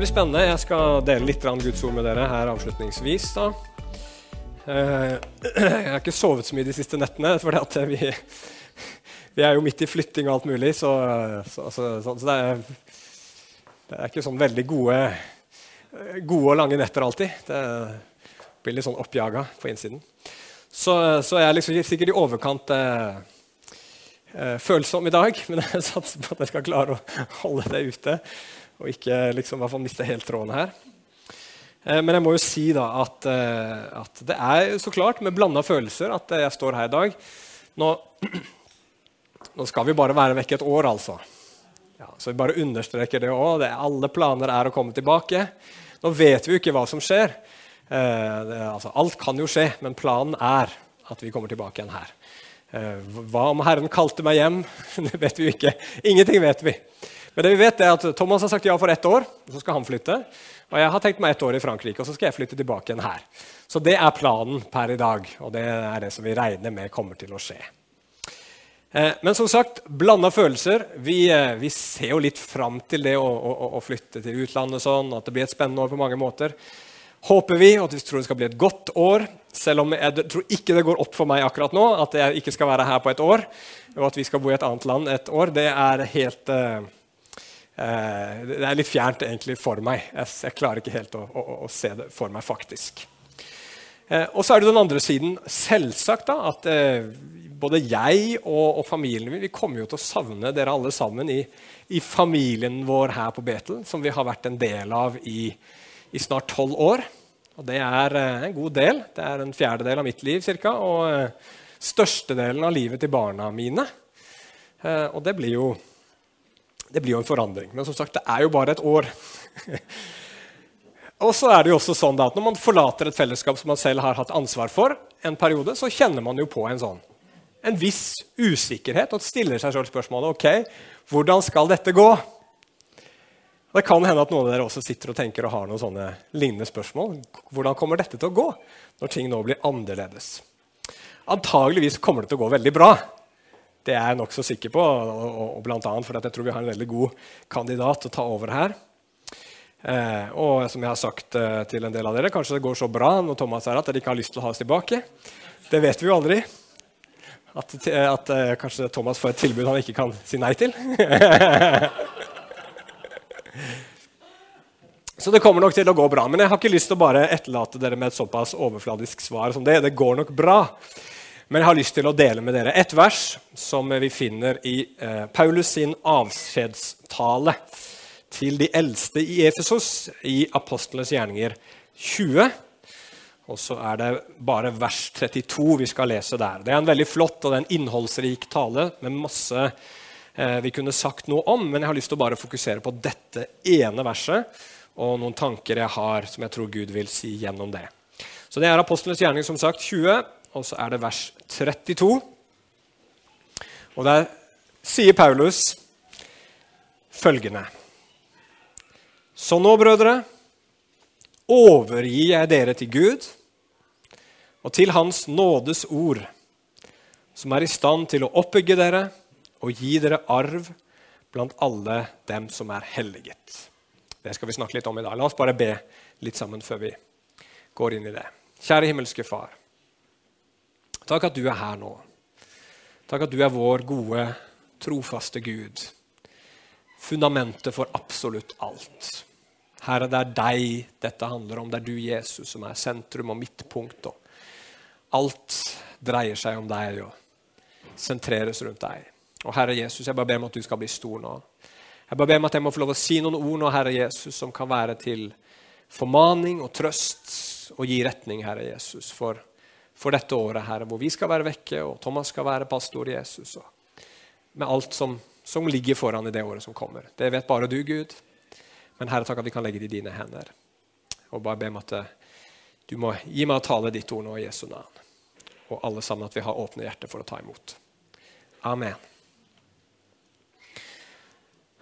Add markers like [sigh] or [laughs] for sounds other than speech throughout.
blir spennende. Jeg skal dele litt Guds ord med dere her avslutningsvis. da. Eh, [clears throat] jeg har ikke sovet så mye de siste nettene, for vi, vi, er jo midt i flytting og alt mulig. Så, så, så, så det, er, det, er, ikke sånn veldig gode, gode og lange netter alltid. Det blir litt sånn oppjaga på innsiden. Så, jeg er liksom sikkert i overkant eh, eh, følsom i dag, [laughs] men jeg satser på at jeg skal klare å holde det ute og ikke liksom, hvert fall miste helt tråden her. Eh, men jeg må jo si da at, eh, at det er så klart med blanda følelser at jeg står her i dag. Nå, [clears throat] nå skal vi bare være vekk et år, altså. Ja, så vi bare understreker det òg. Alle planer er å komme tilbake. Nå vet vi jo ikke hva som skjer. Eh, det, altså, alt kan jo skje, men planen er at vi kommer tilbake igjen her. Eh, hva om Herren kalte meg hjem? [laughs] det vet vi jo ikke. Ingenting vet vi. Men det vi vet er at Thomas har sagt ja for ett år, og så skal han flytte. Og jeg har tenkt meg ett år i Frankrike, og så skal jeg flytte tilbake igjen her. Så det er planen per i dag, og det er det som vi regner med kommer til å skje. Eh, men som sagt, blanda følelser. Vi, eh, vi, ser jo litt fram til det å, å, å, flytte til utlandet. sånn, At det blir et spennende år på mange måter. Håper vi, og vi tror det skal bli et godt år. Selv om jeg tror ikke det går opp for meg akkurat nå at jeg ikke skal være her på et år, og at vi skal bo i et annet land et år. Det er helt... Eh, det er litt fjernt egentlig for meg. Jeg klarer ikke helt å, å, å, se det for meg, faktisk. Eh, og så er det den andre siden. Selvsagt da, at eh, både jeg og, og, familien min vi kommer jo til å savne dere alle sammen i, i, familien vår her på Betel, som vi har vært en del av i, i snart tolv år. Og det er en god del. Det er en fjerdedel av mitt liv cirka, og størstedelen av livet til barna mine. Og det blir jo det blir jo en forandring. Men som sagt, det er jo bare et år. [laughs] og så er det jo også sånn at Når man forlater et fellesskap som man selv har hatt ansvar for, en periode, så kjenner man jo på en sånn en viss usikkerhet og stiller seg selv spørsmålet ok, hvordan skal dette gå. Det kan hende at noen av dere også sitter og tenker og har noen sånne lignende spørsmål. Hvordan kommer dette til å gå når ting nå blir annerledes? Antageligvis kommer det til å gå veldig bra. Det er jeg nokså sikker på, og, og, annet fordi jeg tror vi har en veldig god kandidat å ta over her. Eh, og som jeg har sagt eh, til en del av dere, kanskje det går så bra når Thomas er at dere ikke har lyst til å ha oss tilbake. Det vet vi jo aldri. At, at eh, kanskje Thomas får et tilbud han ikke kan si nei til. [laughs] så det kommer nok til å gå bra. Men jeg har ikke lyst til å bare etterlate dere med et såpass overfladisk svar som det. Det går nok bra. Men jeg har lyst til å dele med dere et vers som vi finner i eh, Paulus sin avskjedstale til de eldste i Efesos i Apostlenes gjerninger 20. Og så er det bare vers 32 vi skal lese der. Det er en veldig flott og en innholdsrik tale med masse eh, vi kunne sagt noe om, men jeg har lyst til å bare fokusere på dette ene verset og noen tanker jeg har som jeg tror Gud vil si gjennom det. Så det er Apostlenes gjerning som sagt 20 og så er det vers 32. Og der sier Paulus følgende Så nå, brødre, overgir jeg dere til Gud og til Hans nådes ord, som er i stand til å oppbygge dere og gi dere arv blant alle dem som er helliget. Det skal vi snakke litt om i dag. La oss bare be litt sammen før vi går inn i det. Kjære himmelske Far. Takk at du er her nå. Takk at du er vår gode, trofaste Gud. Fundamentet for absolutt alt. Herre, det er deg dette handler om. Det er du, Jesus, som er sentrum og midtpunkt. Og alt dreier seg om deg og sentreres rundt deg. Og Herre Jesus, jeg bare ber om at du skal bli stor nå. Jeg bare ber om at jeg må få lov å si noen ord nå, Herre Jesus, som kan være til formaning og trøst og gi retning, Herre Jesus, for for dette året, Herre, hvor vi skal være vekke, og Thomas skal være pastor Jesus. Og med alt som, som, ligger foran i det året som kommer. Det vet bare du, Gud. Men Herre, takk at vi kan legge det i dine hender. Og bare be om at eh, du må gi meg å tale ditt ord nå i Jesu navn. Og alle sammen at vi har åpne hjerter for å ta imot. Amen.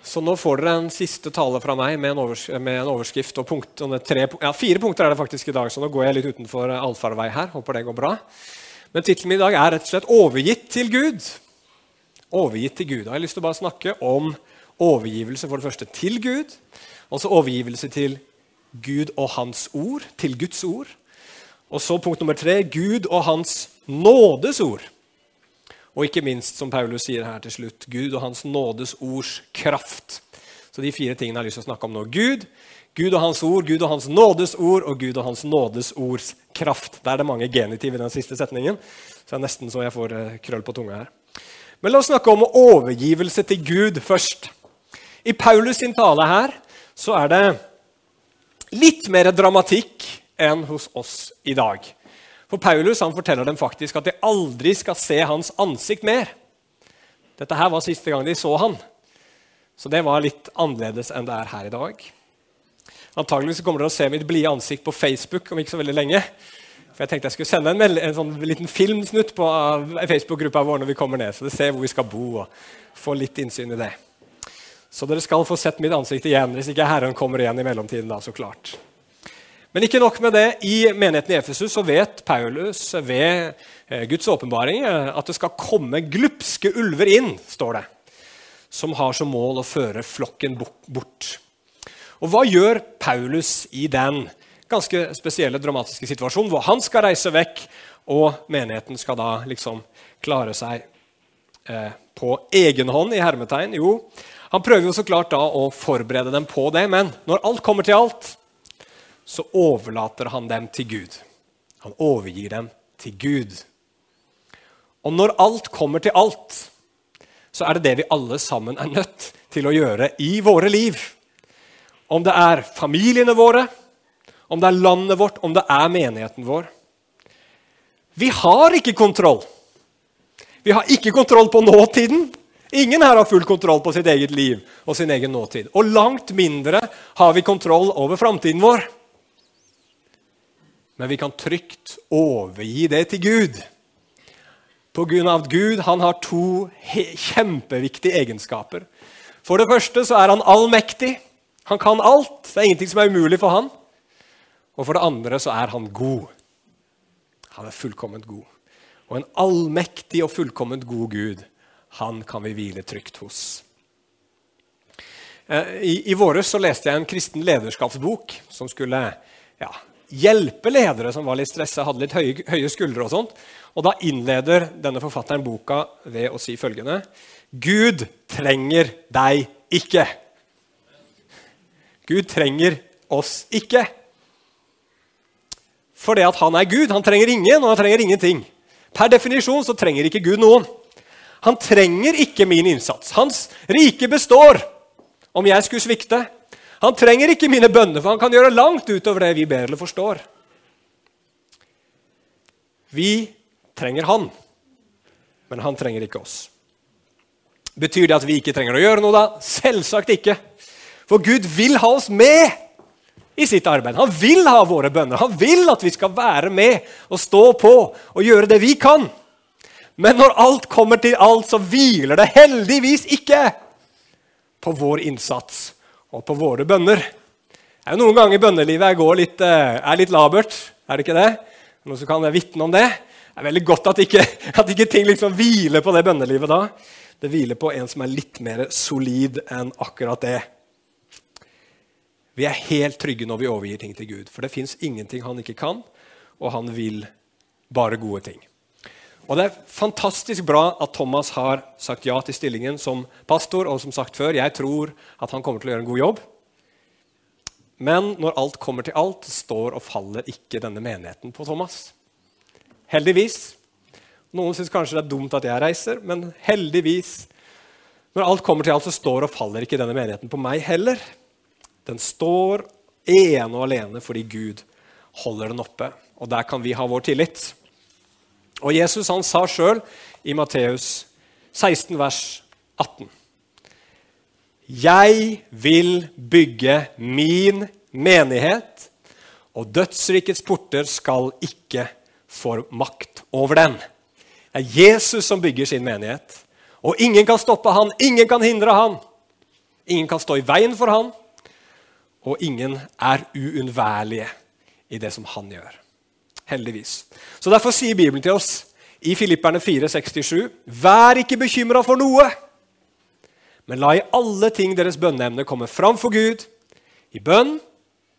Så nå får dere en siste tale fra meg med en, overs med en overskrift og punkt, tre, ja, fire punkter er det faktisk i dag, så nå går jeg litt utenfor allfarvei her. Håper det går bra. Men tittelen min i dag er rett og slett 'Overgitt til Gud'. Overgitt til Gud. Jeg har lyst til å bare snakke om overgivelse for det første til Gud, og så overgivelse til Gud og Hans ord, til Guds ord. Og så punkt nummer tre Gud og Hans nådes ord. Og ikke minst, som Paulus sier her til slutt, Gud og Hans nådes ords kraft. Så de fire tingene jeg har lyst til å snakke om nå. Gud, Gud og Hans ord, Gud og Hans nådes ord og Gud og Hans nådes ords kraft. Der er det mange genitiv i den siste setningen, så det er nesten så jeg får eh, krøll på tunga her. Men la oss snakke om overgivelse til Gud først. I Paulus sin tale her så er det litt mer dramatikk enn hos oss i dag. For Paulus han forteller dem faktisk at de aldri skal se hans ansikt mer. Dette her var siste gang de så han. Så det var litt annerledes enn det er her i dag. Antageligvis kommer dere å se mitt blide ansikt på Facebook om ikke så veldig lenge. For jeg tenkte jeg skulle sende en, en sånn liten filmsnutt på Facebook-gruppa vår når vi kommer ned, så dere ser hvor vi skal bo, og få litt innsyn i det. Så dere skal få sett mitt ansikt igjen hvis ikke Herren kommer igjen i mellomtiden. da, så klart. Men ikke nok med det. I menigheten i Efesus så vet Paulus ved eh, Guds åpenbaring eh, at det skal komme glupske ulver inn, står det, som har som mål å føre flokken bort. Og hva gjør Paulus i den ganske spesielle, dramatiske situasjonen hvor han skal reise vekk, og menigheten skal da liksom klare seg eh, på egen hånd, i hermetegn. Jo, han prøver jo så klart da å forberede dem på det, men når alt kommer til alt, så overlater han dem til Gud. Han overgir dem til Gud. Og når alt kommer til alt, så er det det vi alle sammen er nødt til å gjøre i våre liv. Om det er familiene våre, om det er landet vårt, om det er menigheten vår. Vi har ikke kontroll. Vi har ikke kontroll på nåtiden. Ingen her har full kontroll på sitt eget liv og sin egen nåtid. Og langt mindre har vi kontroll over framtiden vår. Men vi kan trygt overgi det til Gud. På grunn av at Gud han har to kjempeviktige egenskaper. For det første så er han allmektig. Han kan alt. Det er ingenting som er umulig for han. Og for det andre så er han god. Han er fullkomment god. Og en allmektig og fullkomment god Gud, han kan vi hvile trygt hos. Eh, I, i våres så leste jeg en kristen lederskapsbok som skulle ja, hjelpe ledere som var litt stressa, hadde litt høye, høye skuldre. Og sånt. Og da innleder denne forfatteren boka ved å si følgende Gud trenger deg ikke. Gud trenger oss ikke. Fordi at han er Gud. Han trenger ingen, og han trenger ingenting. Per definisjon så trenger ikke Gud noen. Han trenger ikke min innsats. Hans rike består om jeg skulle svikte. Han trenger ikke mine bønner, for han kan gjøre langt utover det vi ber eller forstår. Vi trenger han, men han trenger ikke oss. Betyr det at vi ikke trenger å gjøre noe, da? Selvsagt ikke. For Gud vil ha oss med i sitt arbeid. Han vil ha våre bønner. Han vil at vi skal være med og stå på og gjøre det vi kan. Men når alt kommer til alt, så hviler det heldigvis ikke på vår innsats og på våre bønner. Det er jo noen ganger bønnelivet litt, eh, er litt labert. Er det ikke det? Noen som kan vitne om det? Det er veldig godt at ikke, [laughs] at ikke ting liksom hviler på det bønnelivet da. Det hviler på en som er litt mer solid enn akkurat det. Vi er helt trygge når vi overgir ting til Gud, for det fins ingenting han ikke kan, og han vil bare gode ting. Og Det er fantastisk bra at Thomas har sagt ja til stillingen som pastor. Og som sagt før, jeg tror at han kommer til å gjøre en god jobb. Men når alt kommer til alt, står og faller ikke denne menigheten på Thomas. Heldigvis. Noen syns kanskje det er dumt at jeg reiser, men heldigvis. Når alt kommer til alt, så står og faller ikke denne menigheten på meg heller. Den står ene og alene fordi Gud holder den oppe. Og der kan vi ha vår tillit. Og Jesus han sa sjøl i Matteus 16, vers 18.: Jeg vil bygge min menighet, og dødsrikets porter skal ikke få makt over den. Det er Jesus som bygger sin menighet. Og ingen kan stoppe han, ingen kan hindre han. Ingen kan stå i veien for han og ingen er uunnværlige i det som han gjør. Heldigvis. Så Derfor sier Bibelen til oss i Filipperne 4,67.: Vær ikke bekymra for noe, men la i alle ting deres bønneemne komme fram for Gud. i bønn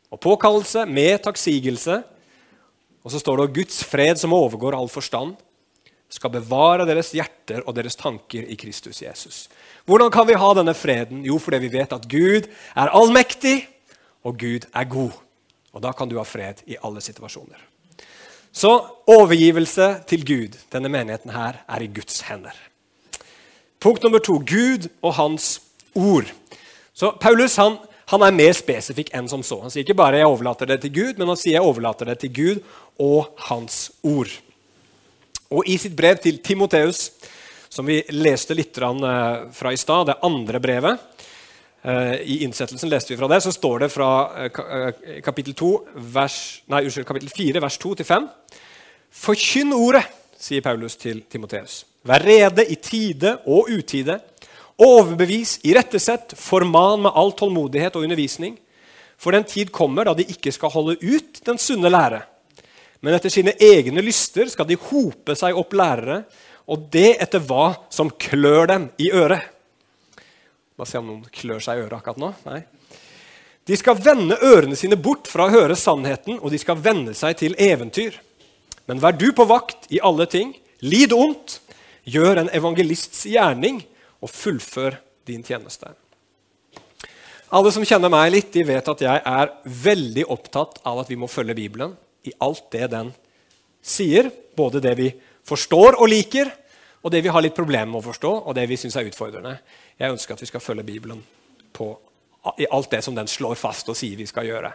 og påkallelse med takksigelse. Og så står det at Guds fred, som overgår all forstand, skal bevare deres hjerter og deres tanker i Kristus Jesus. Hvordan kan vi ha denne freden? Jo, fordi vi vet at Gud er allmektig, og Gud er god. Og da kan du ha fred i alle situasjoner. Så overgivelse til Gud, denne menigheten her, er i Guds hender. Punkt nummer to Gud og hans ord. Så Paulus han, han er mer spesifikk enn som så. Han sier ikke bare 'jeg overlater det til Gud', men han sier 'jeg overlater det til Gud og hans ord'. Og I sitt brev til Timoteus, som vi leste litt eh, fra i stad, det andre brevet I innsettelsen leste vi fra det, så står det fra eh, kapittel, 2, vers, nei, unnskyld, kapittel 4, vers 2-5. Forkynn ordet, sier Paulus til Timoteus. Vær rede i tide og utide. Overbevis, irettesett, forman med all tålmodighet og undervisning. For den tid kommer da de ikke skal holde ut den sunne lære. Men etter sine egne lyster skal de hope seg opp lærere, og det etter hva som klør dem i øret. Bare se om noen klør seg i øret akkurat nå. Nei. De skal vende ørene sine bort fra å høre sannheten, og de skal vende seg til eventyr. Men vær du på vakt i alle ting. Lid ondt. Gjør en evangelists gjerning og fullfør din tjeneste. Alle som kjenner meg litt, de vet at jeg er veldig opptatt av at vi må følge Bibelen i alt det den sier. Både det vi forstår og liker, og det vi har litt problemer med å forstå, og det vi syns er utfordrende. Jeg ønsker at vi skal følge Bibelen på, i alt det som den slår fast og sier vi skal gjøre.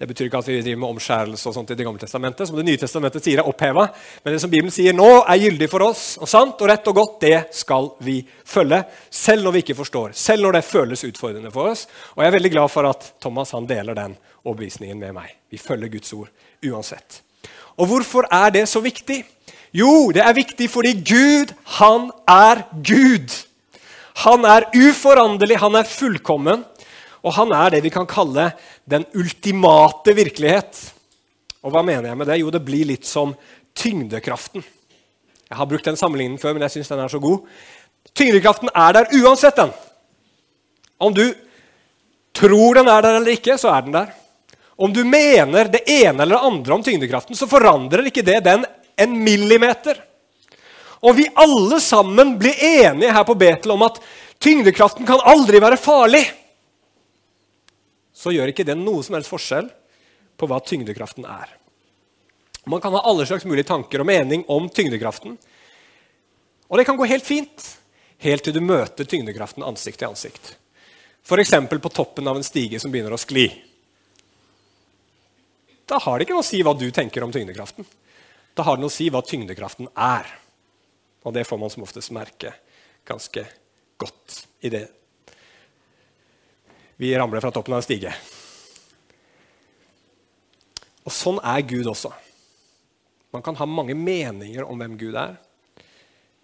Det betyr ikke at vi driver med omskjærelse og sånt i Det gamle testamentet, som Det nye testamentet sier er oppheva. Men det som Bibelen sier nå, er gyldig for oss. Og sant og rett og godt, det skal vi følge. Selv når vi ikke forstår. Selv når det føles utfordrende for oss. Og jeg er veldig glad for at Thomas han deler den overbevisningen med meg. Vi følger Guds ord uansett. Og hvorfor er det så viktig? Jo, det er viktig fordi Gud, han er Gud. Han er uforanderlig, han er fullkommen. Og han er det vi kan kalle den ultimate virkelighet. Og hva mener jeg med det? Jo, det blir litt som tyngdekraften. Jeg har brukt den sammenligningen før, men jeg syns den er så god. Tyngdekraften er der uansett, den. Om du tror den er der eller ikke, så er den der. Om du mener det ene eller det andre om tyngdekraften, så forandrer ikke det den en millimeter. Og vi alle sammen blir enige her på Betel om at tyngdekraften kan aldri være farlig så gjør ikke det noe som helst forskjell på hva tyngdekraften er. Man kan ha alle slags mulige tanker og mening om tyngdekraften. Og det kan gå helt fint, helt til du møter tyngdekraften ansikt til ansikt. F.eks. på toppen av en stige som begynner å skli. Da har det ikke noe å si hva du tenker om tyngdekraften. Da har det noe å si hva tyngdekraften er. Og det får man som oftest merke ganske godt i det vi ramler fra toppen av en stige. Og sånn er Gud også. Man kan ha mange meninger om hvem Gud er,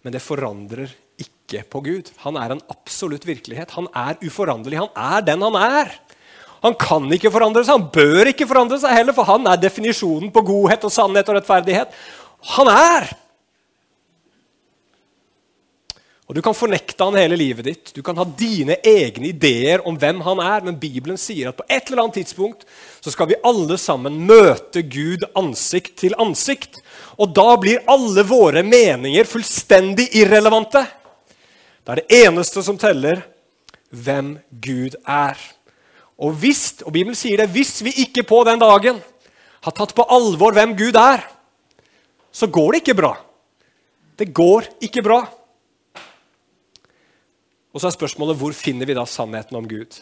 men det forandrer ikke på Gud. Han er en absolutt virkelighet. Han er uforanderlig. Han er den han er. Han kan ikke forandre seg, han bør ikke forandre seg heller, for han er definisjonen på godhet og sannhet og rettferdighet. Han er! Og Du kan fornekte han hele livet ditt, du kan ha dine egne ideer om hvem han er, men Bibelen sier at på et eller annet tidspunkt så skal vi alle sammen møte Gud ansikt til ansikt. Og da blir alle våre meninger fullstendig irrelevante. Det er det eneste som teller, hvem Gud er. Og, hvis, og Bibelen sier det, hvis vi ikke på den dagen har tatt på alvor hvem Gud er, så går det ikke bra. Det går ikke bra. Og så er spørsmålet hvor finner vi da sannheten om Gud?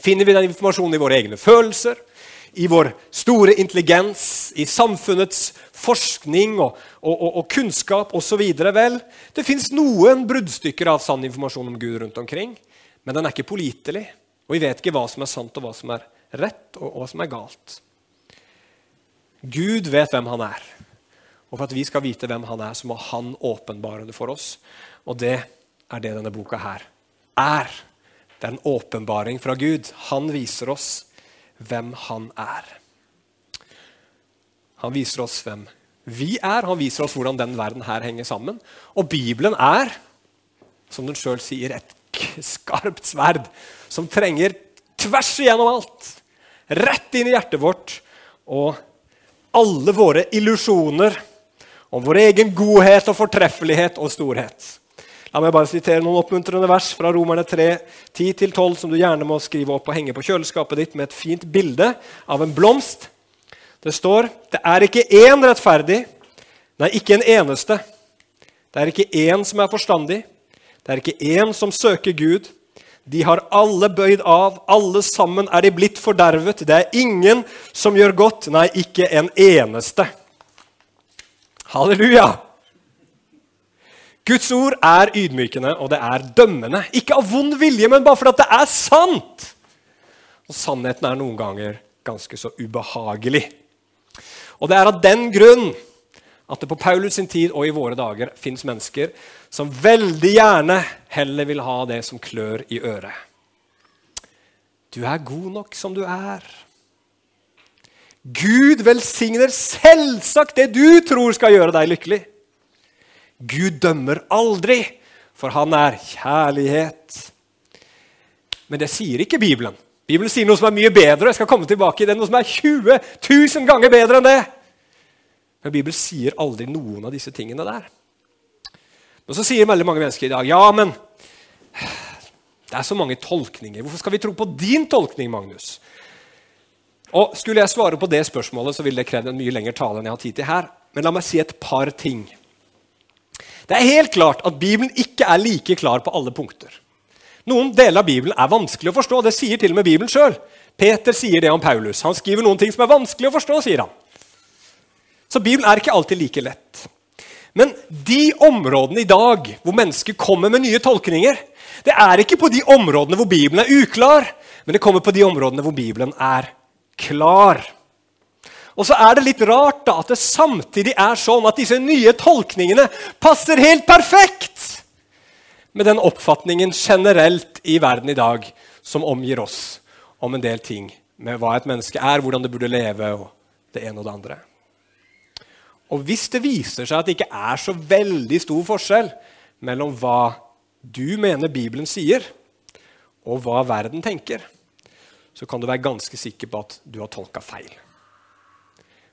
Finner vi den informasjonen i våre egne følelser, i vår store intelligens, i samfunnets forskning og, og, og, og kunnskap osv.? Vel, det fins noen bruddstykker av sann informasjon om Gud rundt omkring, men den er ikke pålitelig. Og vi vet ikke hva som er sant, og hva som er rett, og hva som er galt. Gud vet hvem han er. Og for at vi skal vite hvem han er, så må han åpenbare det for oss. Og det er det denne boka her er. Det er en åpenbaring fra Gud. Han viser oss hvem han er. Han viser oss hvem vi er, han viser oss hvordan den verden her henger sammen. Og Bibelen er, som den sjøl sier, et skarpt sverd som trenger tvers igjennom alt. Rett inn i hjertet vårt. Og alle våre illusjoner om vår egen godhet og fortreffelighet og storhet. La meg bare sitere noen oppmuntrende vers fra Romerne 3, 10-12, som du gjerne må skrive opp og henge på kjøleskapet ditt med et fint bilde av en blomst. Det står det er ikke én rettferdig, nei, ikke en eneste. Det er ikke én som er forstandig. Det er ikke én som søker Gud. De har alle bøyd av, alle sammen er de blitt fordervet. Det er ingen som gjør godt, nei, ikke en eneste. Halleluja! Guds ord er ydmykende, og det er dømmende. Ikke av vond vilje, men bare fordi det er sant. Og sannheten er noen ganger ganske så ubehagelig. Og det er av den grunn at det på Paulus sin tid og i våre dager fins mennesker som veldig gjerne heller vil ha det som klør i øret. Du er god nok som du er. Gud velsigner selvsagt det du tror skal gjøre deg lykkelig. Gud dømmer aldri, for han er kjærlighet. Men det sier ikke Bibelen. Bibelen sier noe som er mye bedre. Jeg skal komme tilbake i det, noe som er 20 000 ganger bedre enn det. Men Bibelen sier aldri noen av disse tingene der. Men så sier veldig mange mennesker i dag ja, men det er så mange tolkninger. Hvorfor skal vi tro på din tolkning, Magnus? Og Skulle jeg svare på det spørsmålet, så ville det krevd en mye lengre tale enn jeg har tid til her. Men la meg si et par ting. Det er helt klart at Bibelen ikke er like klar på alle punkter. Noen deler av Bibelen er vanskelig å forstå. Det sier til og med Bibelen sjøl. Peter sier det om Paulus. Han skriver noen ting som er vanskelig å forstå, sier han. Så Bibelen er ikke alltid like lett. Men de områdene i dag hvor mennesker kommer med nye tolkninger, det er ikke på de områdene hvor Bibelen er uklar, men det kommer på de områdene hvor Bibelen er klar. Og så er det litt rart da, at det samtidig er sånn at disse nye tolkningene passer helt perfekt med den oppfatningen generelt i verden i dag som omgir oss om en del ting med hva et menneske er, hvordan det burde leve, og det ene og det andre. Og hvis det viser seg at det ikke er så veldig stor forskjell mellom hva du mener Bibelen sier, og hva verden tenker, så kan du være ganske sikker på at du har tolka feil.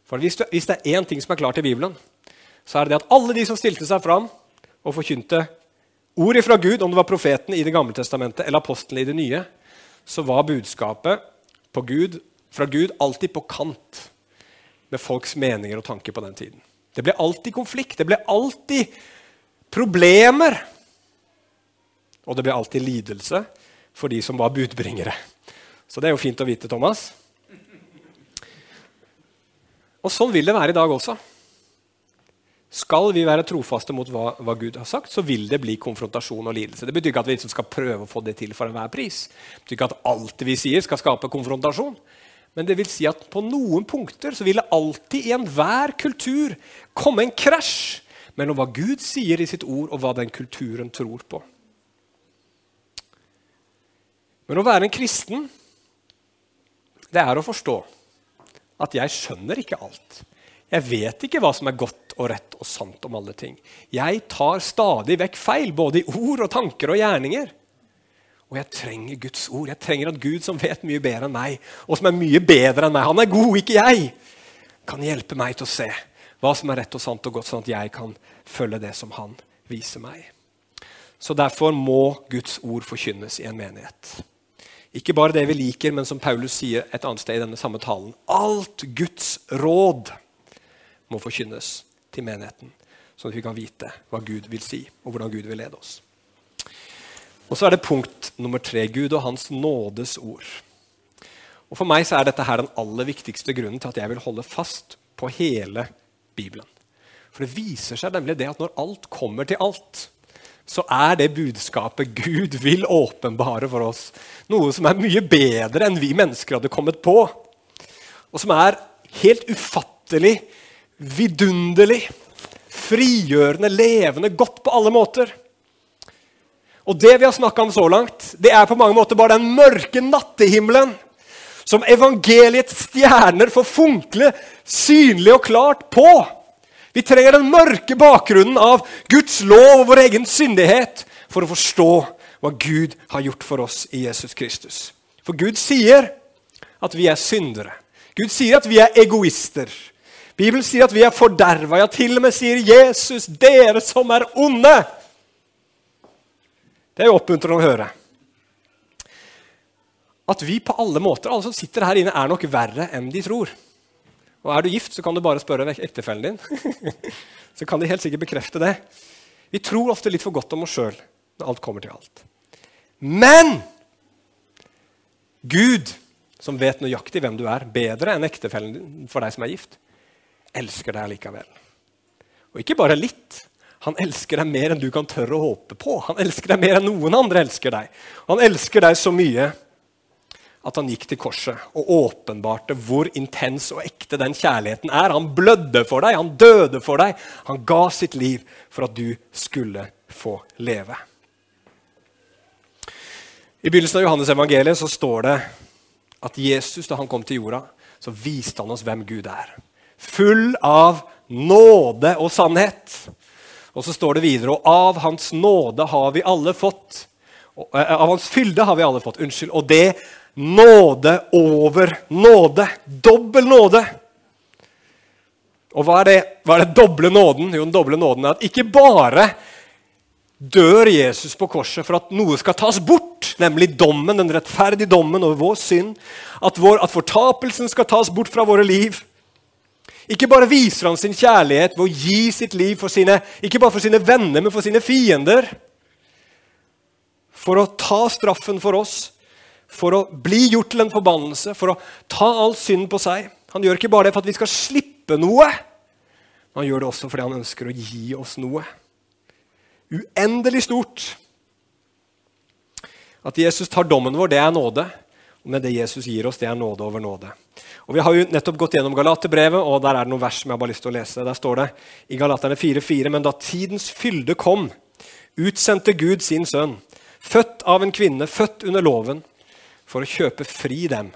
For hvis, du, hvis det er én ting som er klart i Bibelen, så er det at alle de som stilte seg fram og forkynte ordet fra Gud, om det var profeten i Det gamle testamentet eller apostlene i Det nye, så var budskapet Gud, fra Gud alltid på kant med folks meninger og tanker på den tiden. Det ble alltid konflikt, det ble alltid problemer. Og det ble alltid lidelse for de som var budbringere. Så det er jo fint å vite, Thomas. Og sånn vil det være i dag også. Skal vi være trofaste mot hva, hva, Gud har sagt, så vil det bli konfrontasjon og lidelse. Det betyr ikke at vi liksom skal prøve å få det til for enhver pris. Det betyr ikke at alt vi sier, skal skape konfrontasjon. Men det vil si at på noen punkter så vil det alltid i enhver kultur komme en krasj mellom hva Gud sier i sitt ord, og hva den kulturen tror på. Men å være en kristen det er å forstå at jeg skjønner ikke alt. Jeg vet ikke hva som er godt og rett og sant om alle ting. Jeg tar stadig vekk feil, både i ord og tanker og gjerninger. Og jeg trenger Guds ord. Jeg trenger at Gud, som vet mye bedre enn meg, og som er mye bedre enn meg, han er god, ikke jeg, kan hjelpe meg til å se hva som er rett og sant og godt, sånn at jeg kan følge det som han viser meg. Så derfor må Guds ord forkynnes i en menighet. Ikke bare det vi liker, men som Paulus sier et annet sted i denne samme talen. Alt Guds råd må forkynnes til menigheten, sånn at vi kan vite hva Gud vil si, og hvordan Gud vil lede oss. Og Så er det punkt nummer tre Gud og Hans nådes ord. Og For meg så er dette her den aller viktigste grunnen til at jeg vil holde fast på hele Bibelen. For det viser seg nemlig det at når alt kommer til alt, så er det budskapet Gud vil åpenbare for oss, noe som er mye bedre enn vi mennesker hadde kommet på. Og som er helt ufattelig, vidunderlig, frigjørende, levende, godt på alle måter. Og det vi har snakka om så langt, det er på mange måter bare den mørke nattehimmelen som evangeliets stjerner får funkle synlig og klart på. Vi trenger den mørke bakgrunnen av Guds lov og vår egen syndighet for å forstå hva Gud har gjort for oss i Jesus Kristus. For Gud sier at vi er syndere. Gud sier at vi er egoister. Bibelen sier at vi er forderva. Ja, til og med sier Jesus, 'Dere som er onde'. Det er jo oppmuntrende å høre. At vi på alle måter, alle som sitter her inne, er nok verre enn de tror. Og Er du gift, så kan du bare spørre ektefellen din. [laughs] så kan de helt sikkert bekrefte det. Vi tror ofte litt for godt om oss sjøl når alt kommer til alt. Men Gud, som vet nøyaktig hvem du er, bedre enn ektefellen din for deg som er gift, elsker deg likevel. Og ikke bare litt. Han elsker deg mer enn du kan tørre å håpe på. Han elsker deg mer enn noen andre elsker deg. Han elsker deg så mye at han gikk til korset og åpenbarte hvor intens og ekte den kjærligheten er. Han blødde for deg, han døde for deg. Han ga sitt liv for at du skulle få leve. I begynnelsen av Johannes evangeliet så står det at Jesus, da han kom til jorda, så viste han oss hvem Gud er full av nåde og sannhet. Og så står det videre Og av Hans nåde har vi alle fått. Eh, av Hans fylde har vi alle fått. Unnskyld. Og det nåde over nåde. Dobbel nåde. Og hva er, det, hva er det doble nåden? Jo, den doble nåden er at ikke bare dør Jesus på korset for at noe skal tas bort, nemlig dommen, den rettferdige dommen over vår synd, at, vår, at fortapelsen skal tas bort fra våre liv, ikke bare viser han sin kjærlighet ved å gi sitt liv for sine, ikke bare for sine venner, men for sine fiender. For å ta straffen for oss, for å bli gjort til en forbannelse, for å ta all synd på seg. Han gjør ikke bare det for at vi skal slippe noe, men han gjør det også fordi han ønsker å gi oss noe. Uendelig stort. At Jesus tar dommen vår, det er nåde. Men det Jesus gir oss, det er nåde over nåde. Og Vi har jo nettopp gått gjennom Galaterbrevet, og der er det noen vers som jeg har bare lyst til å lese. Der står det i Galaterne 4,4.: Men da tidens fylde kom, utsendte Gud sin sønn, født av en kvinne, født under loven, for å kjøpe fri dem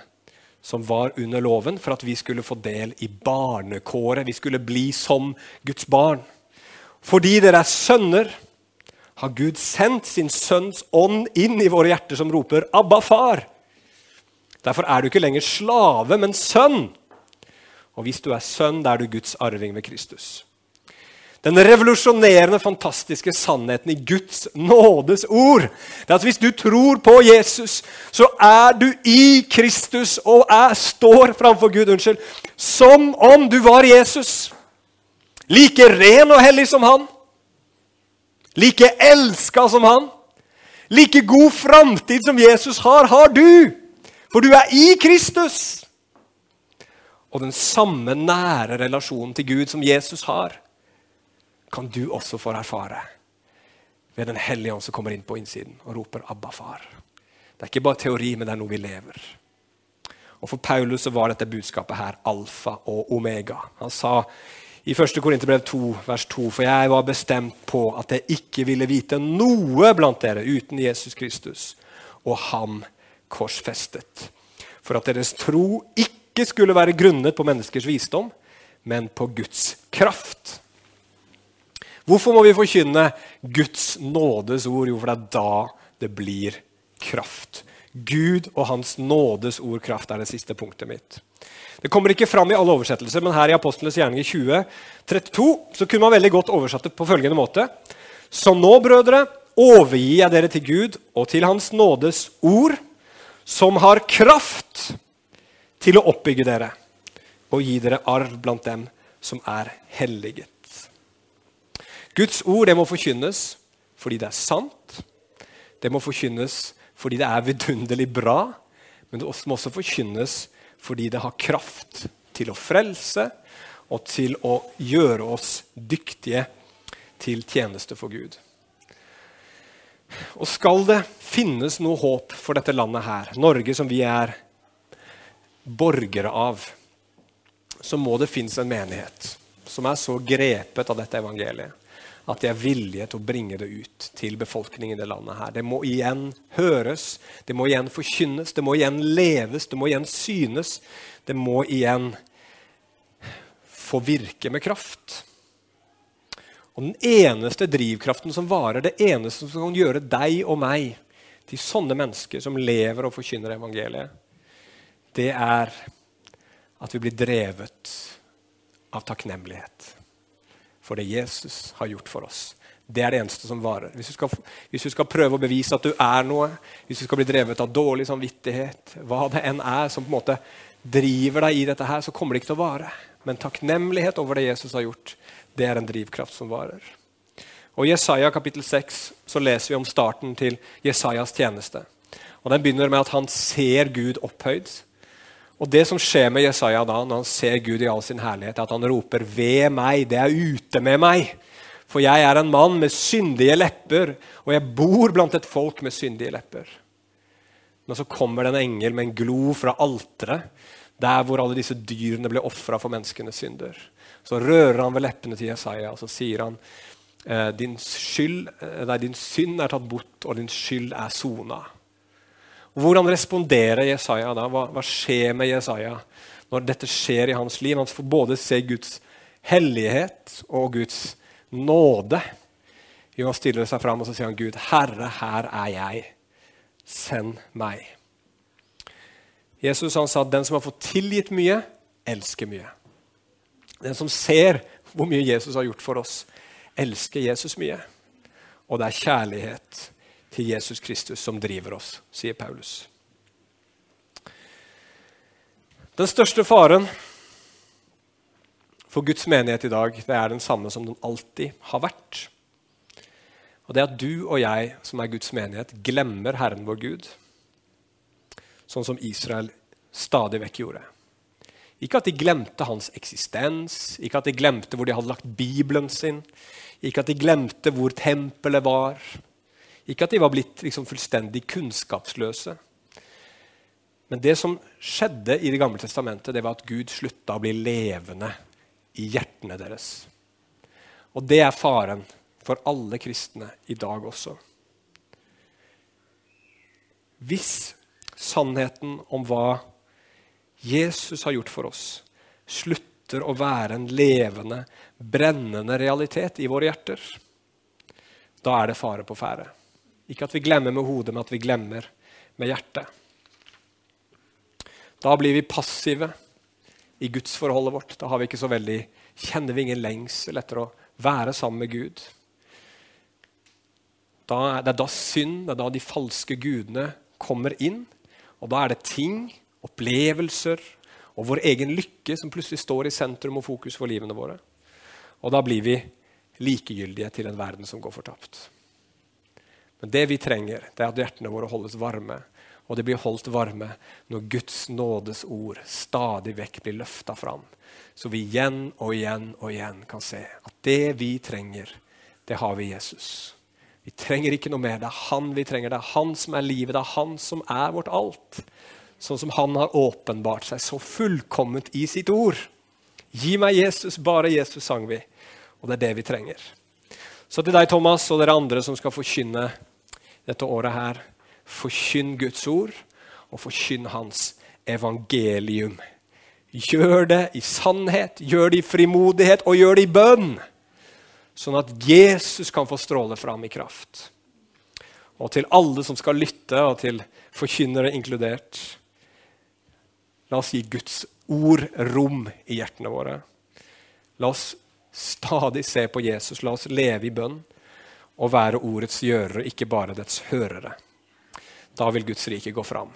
som var under loven, for at vi skulle få del i barnekåret. Vi skulle bli som Guds barn. Fordi dere er sønner, har Gud sendt sin sønns ånd inn i våre hjerter, som roper 'Abba, far'. Derfor er du ikke lenger slave, men sønn. Og hvis du er sønn, da er du Guds arving ved Kristus. Den revolusjonerende, fantastiske sannheten i Guds nådes ord det er at hvis du tror på Jesus, så er du i Kristus og er, står framfor Gud unnskyld, som om du var Jesus. Like ren og hellig som han. Like elska som han. Like god framtid som Jesus har, har du. For du er i Kristus! Og den samme nære relasjonen til Gud som Jesus har, kan du også få erfare ved Den hellige ånd som kommer inn på innsiden og roper 'Abba, far'. Det er ikke bare teori, men det er noe vi lever. Og For Paulus så var dette budskapet her alfa og omega. Han sa i 1. Korinterbrev 2, vers 2.: For jeg var bestemt på at jeg ikke ville vite noe blant dere uten Jesus Kristus og ham korsfestet. For at deres tro ikke skulle være grunnet på menneskers visdom, men på Guds kraft. Hvorfor må vi forkynne Guds nådes ord? Jo, for det er da det blir kraft. Gud og Hans nådes ord kraft er det siste punktet mitt. Det kommer ikke fram i alle oversettelser, men her i Apostlenes gjerninger i 2032 så kunne man veldig godt oversatt det på følgende måte. Så nå, brødre, overgir jeg dere til Gud og til Hans nådes ord som har kraft til å oppbygge dere og gi dere arv blant dem som er helliget. Guds ord det må forkynnes fordi det er sant. Det må forkynnes fordi det er vidunderlig bra. Men det må også forkynnes fordi det har kraft til å frelse og til å gjøre oss dyktige til tjeneste for Gud. Og skal det finnes noe håp for dette landet her, Norge som vi er borgere av, så må det finnes en menighet som er så grepet av dette evangeliet at de er villige til å bringe det ut til befolkningen i det landet. her. Det må igjen høres, det må igjen forkynnes, det må igjen leves, det må igjen synes. Det må igjen få virke med kraft. Og den eneste drivkraften som varer, det eneste som kan gjøre deg og meg til sånne mennesker som lever og forkynner evangeliet, det er at vi blir drevet av takknemlighet for det Jesus har gjort for oss. Det er det eneste som varer. Hvis du, skal, hvis du, skal, prøve å bevise at du er noe, hvis du skal bli drevet av dårlig samvittighet, hva det enn er som på en måte driver deg i dette, her, så kommer det ikke til å vare. Men takknemlighet over det Jesus har gjort, det er en drivkraft som varer. Og I Jesaja kapittel 6 så leser vi om starten til Jesajas tjeneste. Og Den begynner med at han ser Gud opphøyd. Og Det som skjer med Jesaja da, når han ser Gud i all sin herlighet, er at han roper 'Ved meg, det er ute med meg'. For jeg er en mann med syndige lepper, og jeg bor blant et folk med syndige lepper. Men så kommer det en engel med en glo fra alteret, der hvor alle disse dyrene ble ofra for menneskenes synder. Så rører han ved leppene til Jesaja og så sier han, eh, din, skyld, eh, nei, din synd er tatt bort, og din skyld er sona. Hvordan responderer Jesaja da? Hva, hva, skjer med Jesaja når dette skjer i hans liv? Han får både se Guds hellighet og Guds nåde. Jo, han stiller seg fram og så sier han, Gud, Herre, her er jeg. Send meg. Jesus han sa at den som har fått tilgitt mye, elsker mye. Den som ser hvor mye Jesus har gjort for oss, elsker Jesus mye. Og det er kjærlighet til Jesus Kristus som driver oss, sier Paulus. Den største faren for Guds menighet i dag det er den samme som den alltid har vært. Og Det er at du og jeg, som er Guds menighet, glemmer Herren vår Gud, sånn som Israel stadig vekk gjorde. Ikke at de glemte hans eksistens, ikke at de glemte hvor de hadde lagt Bibelen sin, ikke at de glemte hvor tempelet var, ikke at de var blitt liksom fullstendig kunnskapsløse. Men det som skjedde i Det gamle testamentet, det var at Gud slutta å bli levende i hjertene deres. Og det er faren for alle kristne i dag også. Hvis sannheten om hva Jesus har gjort for oss, slutter å være en levende, brennende realitet i våre hjerter, da er det fare på ferde. Ikke at vi glemmer med hodet, men at vi glemmer med hjertet. Da blir vi passive i gudsforholdet vårt. Da vi veldig, kjenner vi ingen lengsel etter å være sammen med Gud. Da, det er da synd, det er da de falske gudene kommer inn. Og da er det ting, opplevelser og vår egen lykke som plutselig står i sentrum og fokus for livene våre. Og da blir vi likegyldige til en verden som går fortapt. Men det vi trenger, det er at hjertene våre holdes varme. Og det blir holdt varme når Guds nådes ord stadig vekk blir løfta fram. Så vi igjen og igjen og igjen kan se at det vi trenger, det har vi Jesus. Vi trenger ikke noe mer. Det er han vi trenger. Det er han som er livet. Det er han som er vårt alt. Sånn som han har åpenbart seg så fullkomment i sitt ord. Gi meg Jesus, bare Jesus, sang vi. Og det er det vi trenger. Så til deg, Thomas, og dere andre som skal forkynne dette året her. Forkynn Guds ord, og forkynn Hans evangelium. Gjør det i sannhet, gjør det i frimodighet, og gjør det i bønn. Sånn at Jesus kan få stråle fram i kraft. Og til alle som skal lytte, og til forkynnere inkludert. La oss gi Guds ord rom i hjertene våre. La oss stadig se på Jesus. La oss leve i bønn og være ordets gjørere, ikke bare dets hørere. Da vil Guds rike gå fram.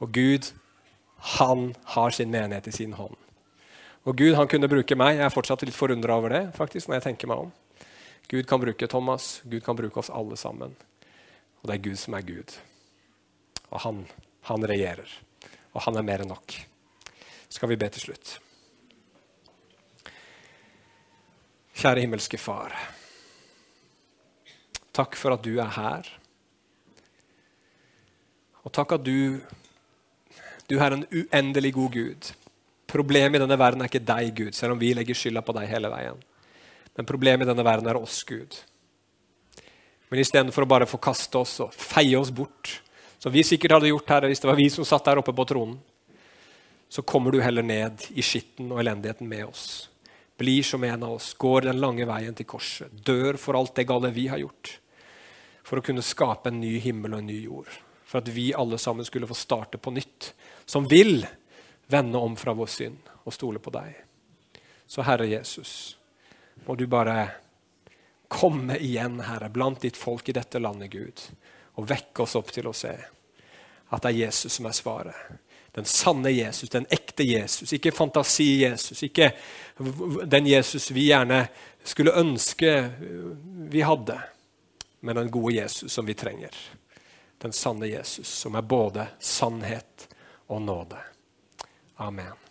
Og Gud, han har sin menighet i sin hånd. Og Gud han kunne bruke meg. Jeg er fortsatt litt forundra over det. faktisk, når jeg tenker meg om. Gud kan bruke Thomas, Gud kan bruke oss alle sammen. Og det er Gud som er Gud. Og han, han regjerer. Og han er mer enn nok. Skal vi be til slutt. Kjære himmelske Far. Takk for at du er her. Og takk at du, du er en uendelig god Gud. Problemet i denne verden er ikke deg, Gud, selv om vi legger skylda på deg hele veien. Men problemet i denne verden er oss, Gud. Men istedenfor å bare forkaste oss og feie oss bort, som vi sikkert hadde gjort her hvis det var vi som satt der oppe på tronen, så kommer du heller ned i skitten og elendigheten med oss. Blir som en av oss, går den lange veien til korset, dør for alt det gale vi har gjort for å kunne skape en ny himmel og en ny jord. For at vi alle sammen skulle få starte på nytt. Som vil vende om fra vår synd og stole på deg. Så Herre Jesus, må du bare komme igjen, Herre, blant ditt folk i dette landet, Gud, og vekke oss opp til å se at det er Jesus som er svaret. Den sanne Jesus, den ekte Jesus. Ikke fantasi-Jesus. Ikke den Jesus vi gjerne skulle ønske vi hadde, men den gode Jesus som vi trenger. Den sanne Jesus, som er både sannhet og nåde. Amen.